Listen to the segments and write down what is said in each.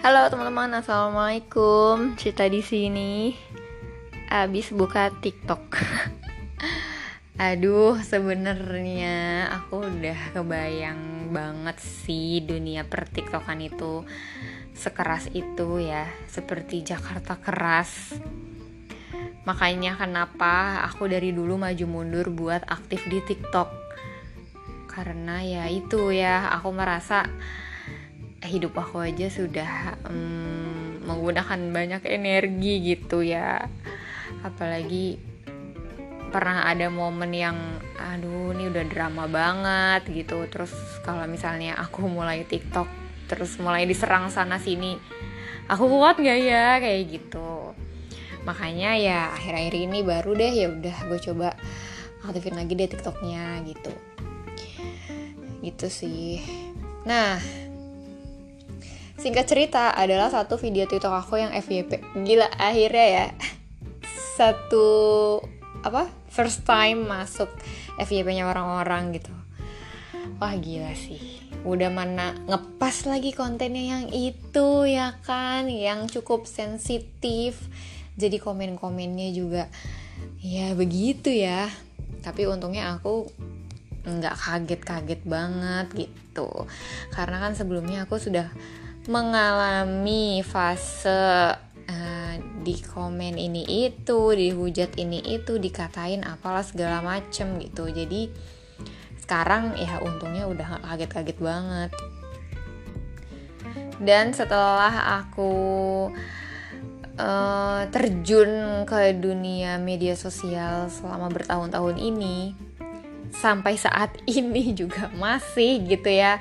Halo teman-teman, assalamualaikum. Cerita di sini. Abis buka TikTok. Aduh, sebenarnya aku udah kebayang banget sih dunia per TikTokan itu sekeras itu ya, seperti Jakarta keras. Makanya kenapa aku dari dulu maju mundur buat aktif di TikTok. Karena ya itu ya, aku merasa hidup aku aja sudah um, menggunakan banyak energi gitu ya. Apalagi pernah ada momen yang aduh ini udah drama banget gitu. Terus kalau misalnya aku mulai TikTok terus mulai diserang sana sini aku kuat nggak ya? Kayak gitu. Makanya ya akhir-akhir ini baru deh ya udah gue coba aktifin lagi deh TikToknya gitu. Gitu sih. Nah Singkat cerita adalah satu video TikTok aku yang FYP. Gila akhirnya ya. Satu apa? First time masuk FYP-nya orang-orang gitu. Wah gila sih. Udah mana ngepas lagi kontennya yang itu ya kan, yang cukup sensitif. Jadi komen-komennya juga ya begitu ya. Tapi untungnya aku nggak kaget-kaget banget gitu. Karena kan sebelumnya aku sudah mengalami fase uh, di komen ini itu, dihujat ini itu, dikatain apalah segala macem gitu. Jadi sekarang ya untungnya udah kaget-kaget banget. Dan setelah aku uh, terjun ke dunia media sosial selama bertahun-tahun ini, sampai saat ini juga masih gitu ya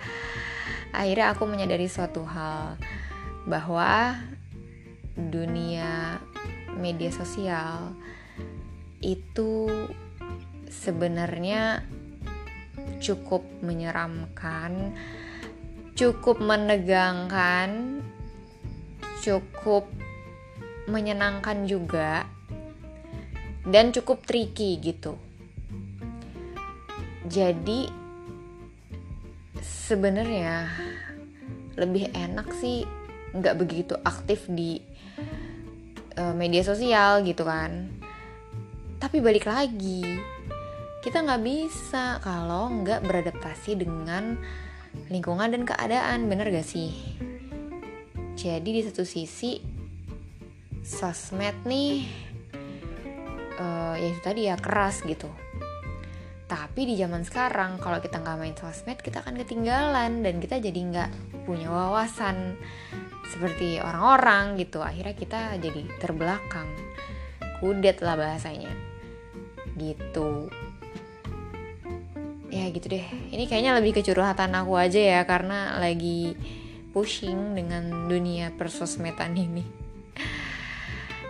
akhirnya aku menyadari suatu hal bahwa dunia media sosial itu sebenarnya cukup menyeramkan, cukup menegangkan, cukup menyenangkan juga, dan cukup tricky gitu. Jadi sebenarnya lebih enak sih. Nggak begitu aktif di uh, media sosial gitu kan. Tapi balik lagi kita nggak bisa kalau nggak beradaptasi dengan lingkungan dan keadaan. Bener gak sih? Jadi di satu sisi sosmed nih uh, ya itu tadi ya keras gitu tapi di zaman sekarang kalau kita nggak main sosmed kita akan ketinggalan dan kita jadi nggak punya wawasan seperti orang-orang gitu. Akhirnya kita jadi terbelakang. Kudet lah bahasanya. Gitu. Ya gitu deh. Ini kayaknya lebih kecurhatan aku aja ya karena lagi pushing dengan dunia persosmedan ini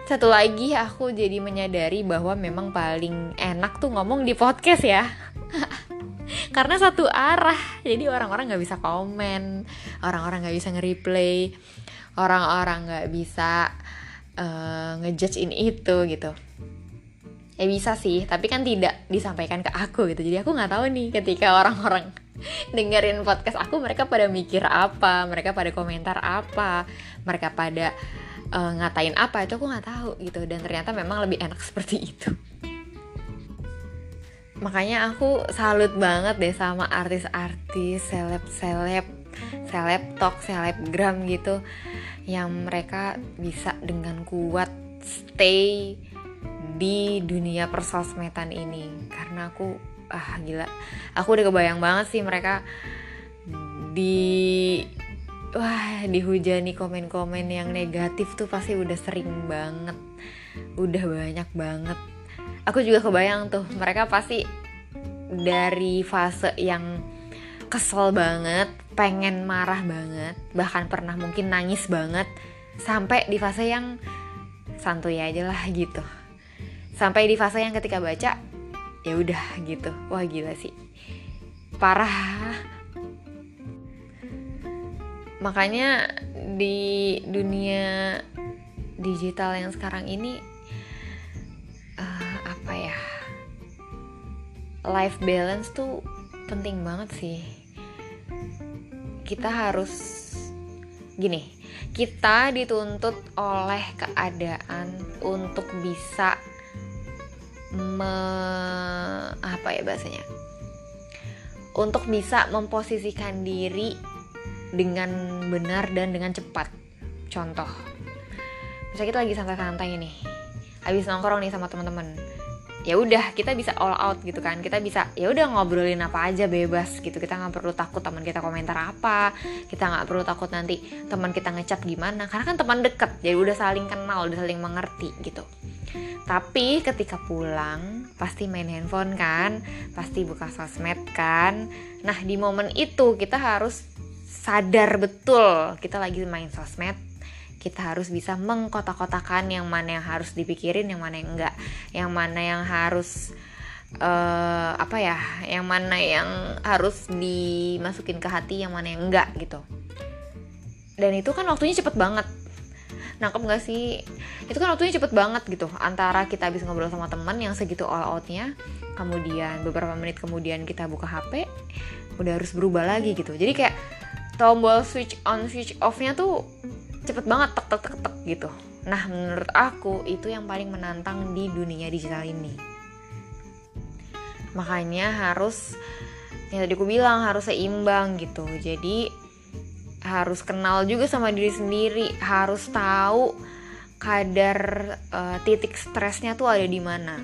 satu lagi aku jadi menyadari bahwa memang paling enak tuh ngomong di podcast ya. Karena satu arah. Jadi orang-orang nggak bisa komen orang-orang nggak bisa nge-replay orang-orang nggak bisa uh, ngejudge ini itu gitu. Ya bisa sih tapi kan tidak disampaikan ke aku gitu. Jadi aku nggak tahu nih ketika orang-orang dengerin podcast aku mereka pada mikir apa? Mereka pada komentar apa? Mereka pada uh, ngatain apa itu aku nggak tahu gitu. Dan ternyata memang lebih enak seperti itu. Makanya aku salut banget deh sama artis-artis seleb-seleb seleb talk selebgram gitu yang mereka bisa dengan kuat stay di dunia persosmedan ini. Karena aku ah gila. Aku udah kebayang banget sih mereka di wah dihujani komen-komen yang negatif tuh pasti udah sering banget. Udah banyak banget. Aku juga kebayang tuh mereka pasti dari fase yang kesel banget pengen marah banget bahkan pernah mungkin nangis banget sampai di fase yang santuy aja lah gitu. Sampai di fase yang ketika baca ya udah gitu. Wah gila sih. Parah makanya di dunia digital yang sekarang ini uh, apa ya life balance tuh penting banget sih. Kita harus gini kita dituntut oleh keadaan untuk bisa me apa ya bahasanya untuk bisa memposisikan diri dengan benar dan dengan cepat. Contoh misalnya kita lagi santai-santai nih habis nongkrong nih sama teman-teman ya udah kita bisa all out gitu kan. Kita bisa ya udah ngobrolin apa aja bebas gitu. Kita nggak perlu takut teman kita komentar apa kita nggak perlu takut nanti teman kita ngecap gimana. Karena kan teman deket jadi udah saling kenal udah saling mengerti gitu. Tapi ketika pulang pasti main handphone kan pasti buka sosmed kan. Nah di momen itu kita harus sadar betul kita lagi main sosmed kita harus bisa mengkotak-kotakan yang mana yang harus dipikirin yang mana yang enggak yang mana yang harus uh, apa ya yang mana yang harus dimasukin ke hati yang mana yang enggak gitu. Dan itu kan waktunya cepet banget. Nangkep gak sih? Itu kan waktunya cepet banget gitu. Antara kita habis ngobrol sama teman yang segitu all outnya kemudian beberapa menit kemudian kita buka HP udah harus berubah lagi gitu. Jadi kayak tombol switch on switch offnya tuh cepet banget tek tek tek tek gitu. Nah menurut aku itu yang paling menantang di dunia digital ini. Makanya harus yang tadi aku bilang harus seimbang gitu. Jadi harus kenal juga sama diri sendiri. Harus tahu kadar uh, titik stresnya tuh ada di mana.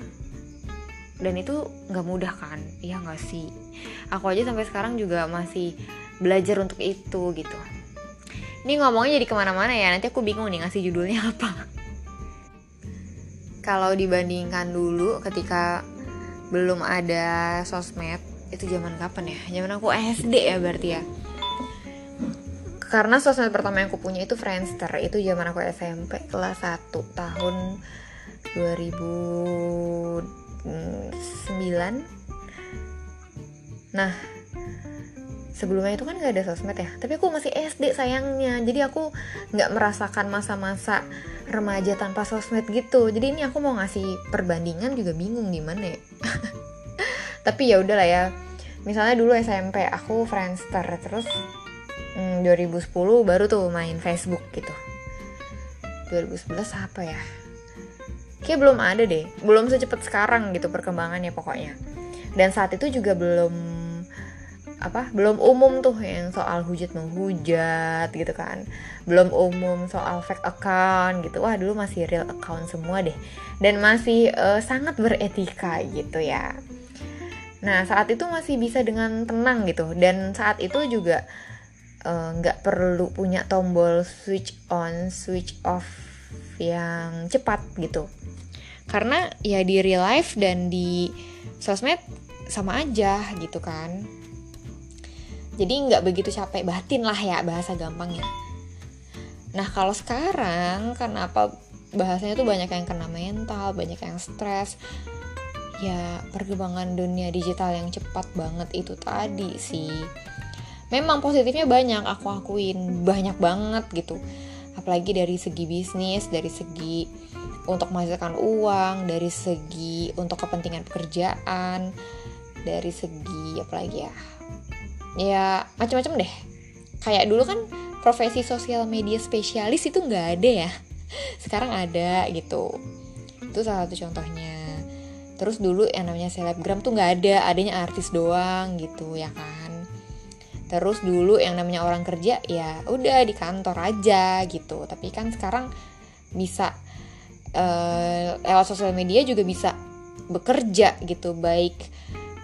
Dan itu nggak mudah kan? Iya nggak sih? Aku aja sampai sekarang juga masih belajar untuk itu gitu ini ngomongnya jadi ke mana-mana ya, nanti aku bingung nih ngasih judulnya apa. Kalau dibandingkan dulu ketika belum ada sosmed, itu zaman kapan ya? Zaman aku SD ya berarti ya. Karena sosmed pertama yang aku punya itu Friendster, itu zaman aku SMP kelas 1 tahun 2009. Nah, sebelumnya itu kan gak ada sosmed ya. Tapi aku masih SD sayangnya. Jadi aku nggak merasakan masa-masa remaja tanpa sosmed gitu. Jadi ini aku mau ngasih perbandingan juga bingung gimana ya. Tapi ya udahlah ya. Misalnya dulu SMP aku Friendster. Terus hmm, 2010 baru tuh main Facebook gitu. 2011 apa ya? Kayak belum ada deh. Belum secepat sekarang gitu perkembangannya pokoknya. Dan saat itu juga belum apa belum umum tuh yang soal hujat menghujat gitu kan. Belum umum soal fake account gitu. Wah dulu masih real account semua deh. Dan masih uh, sangat beretika gitu ya. Nah saat itu masih bisa dengan tenang gitu. Dan saat itu juga eh, nggak uh, perlu punya tombol switch on switch off yang cepat gitu. Karena ya di real life dan di sosmed sama aja gitu kan jadi nggak begitu capek batin lah ya bahasa gampangnya. Nah kalau sekarang kenapa bahasanya tuh banyak yang kena mental banyak yang stres? Ya perkembangan dunia digital yang cepat banget itu tadi sih. Memang positifnya banyak aku akuin banyak banget gitu. Apalagi dari segi bisnis dari segi untuk menghasilkan uang dari segi untuk kepentingan pekerjaan dari segi apalagi ya ya macam-macam deh. Kayak dulu kan profesi sosial media spesialis itu nggak ada ya. Sekarang ada gitu. Itu salah satu contohnya. Terus dulu yang namanya selebgram tuh nggak ada adanya artis doang gitu ya kan. Terus dulu yang namanya orang kerja ya udah di kantor aja gitu. Tapi kan sekarang bisa uh, lewat sosial media juga bisa bekerja gitu. Baik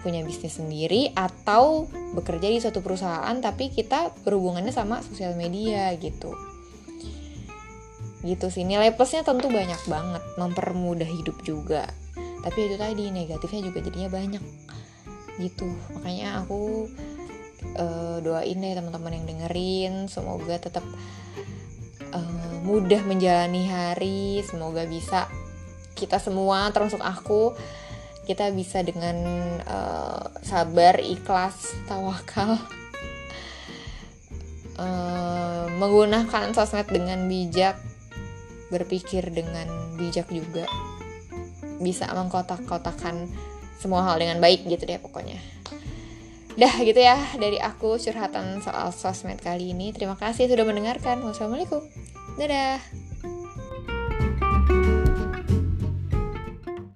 punya bisnis sendiri atau bekerja di suatu perusahaan tapi kita berhubungannya sama sosial media gitu. Gitu sih nilai plusnya tentu banyak banget mempermudah hidup juga. Tapi itu tadi negatifnya juga jadinya banyak. Gitu makanya aku uh, doain deh teman-teman yang dengerin semoga tetap uh, mudah menjalani hari semoga bisa kita semua termasuk aku kita bisa dengan uh, sabar, ikhlas, tawakal uh, menggunakan sosmed dengan bijak, berpikir dengan bijak juga. Bisa mengkotak-kotakan semua hal dengan baik gitu deh pokoknya. dah gitu ya dari aku curhatan soal sosmed kali ini. Terima kasih sudah mendengarkan. Wassalamualaikum. Dadah